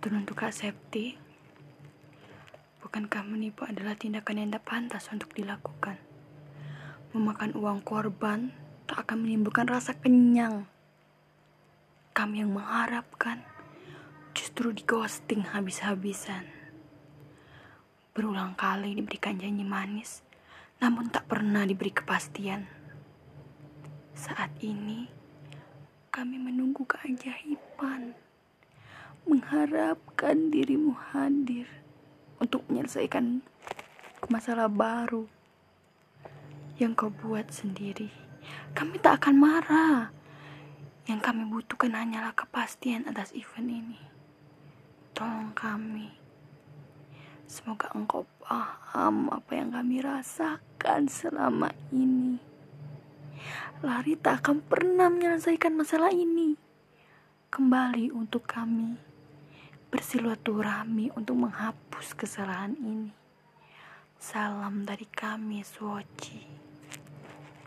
Teruntuk Kak Septi, bukankah menipu adalah tindakan yang tak pantas untuk dilakukan? Memakan uang korban tak akan menimbulkan rasa kenyang. Kami yang mengharapkan justru di ghosting habis-habisan. Berulang kali diberikan janji manis, namun tak pernah diberi kepastian. Saat ini, kami menunggu keajaiban, mengharapkan dirimu hadir untuk menyelesaikan masalah baru yang kau buat sendiri. Kami tak akan marah. Yang kami butuhkan hanyalah kepastian atas event ini. Tolong kami. Semoga engkau paham apa yang kami rasakan selama ini. Lari tak akan pernah menyelesaikan masalah ini. Kembali untuk kami bersilaturahmi untuk menghapus kesalahan ini. Salam dari kami, Swoci.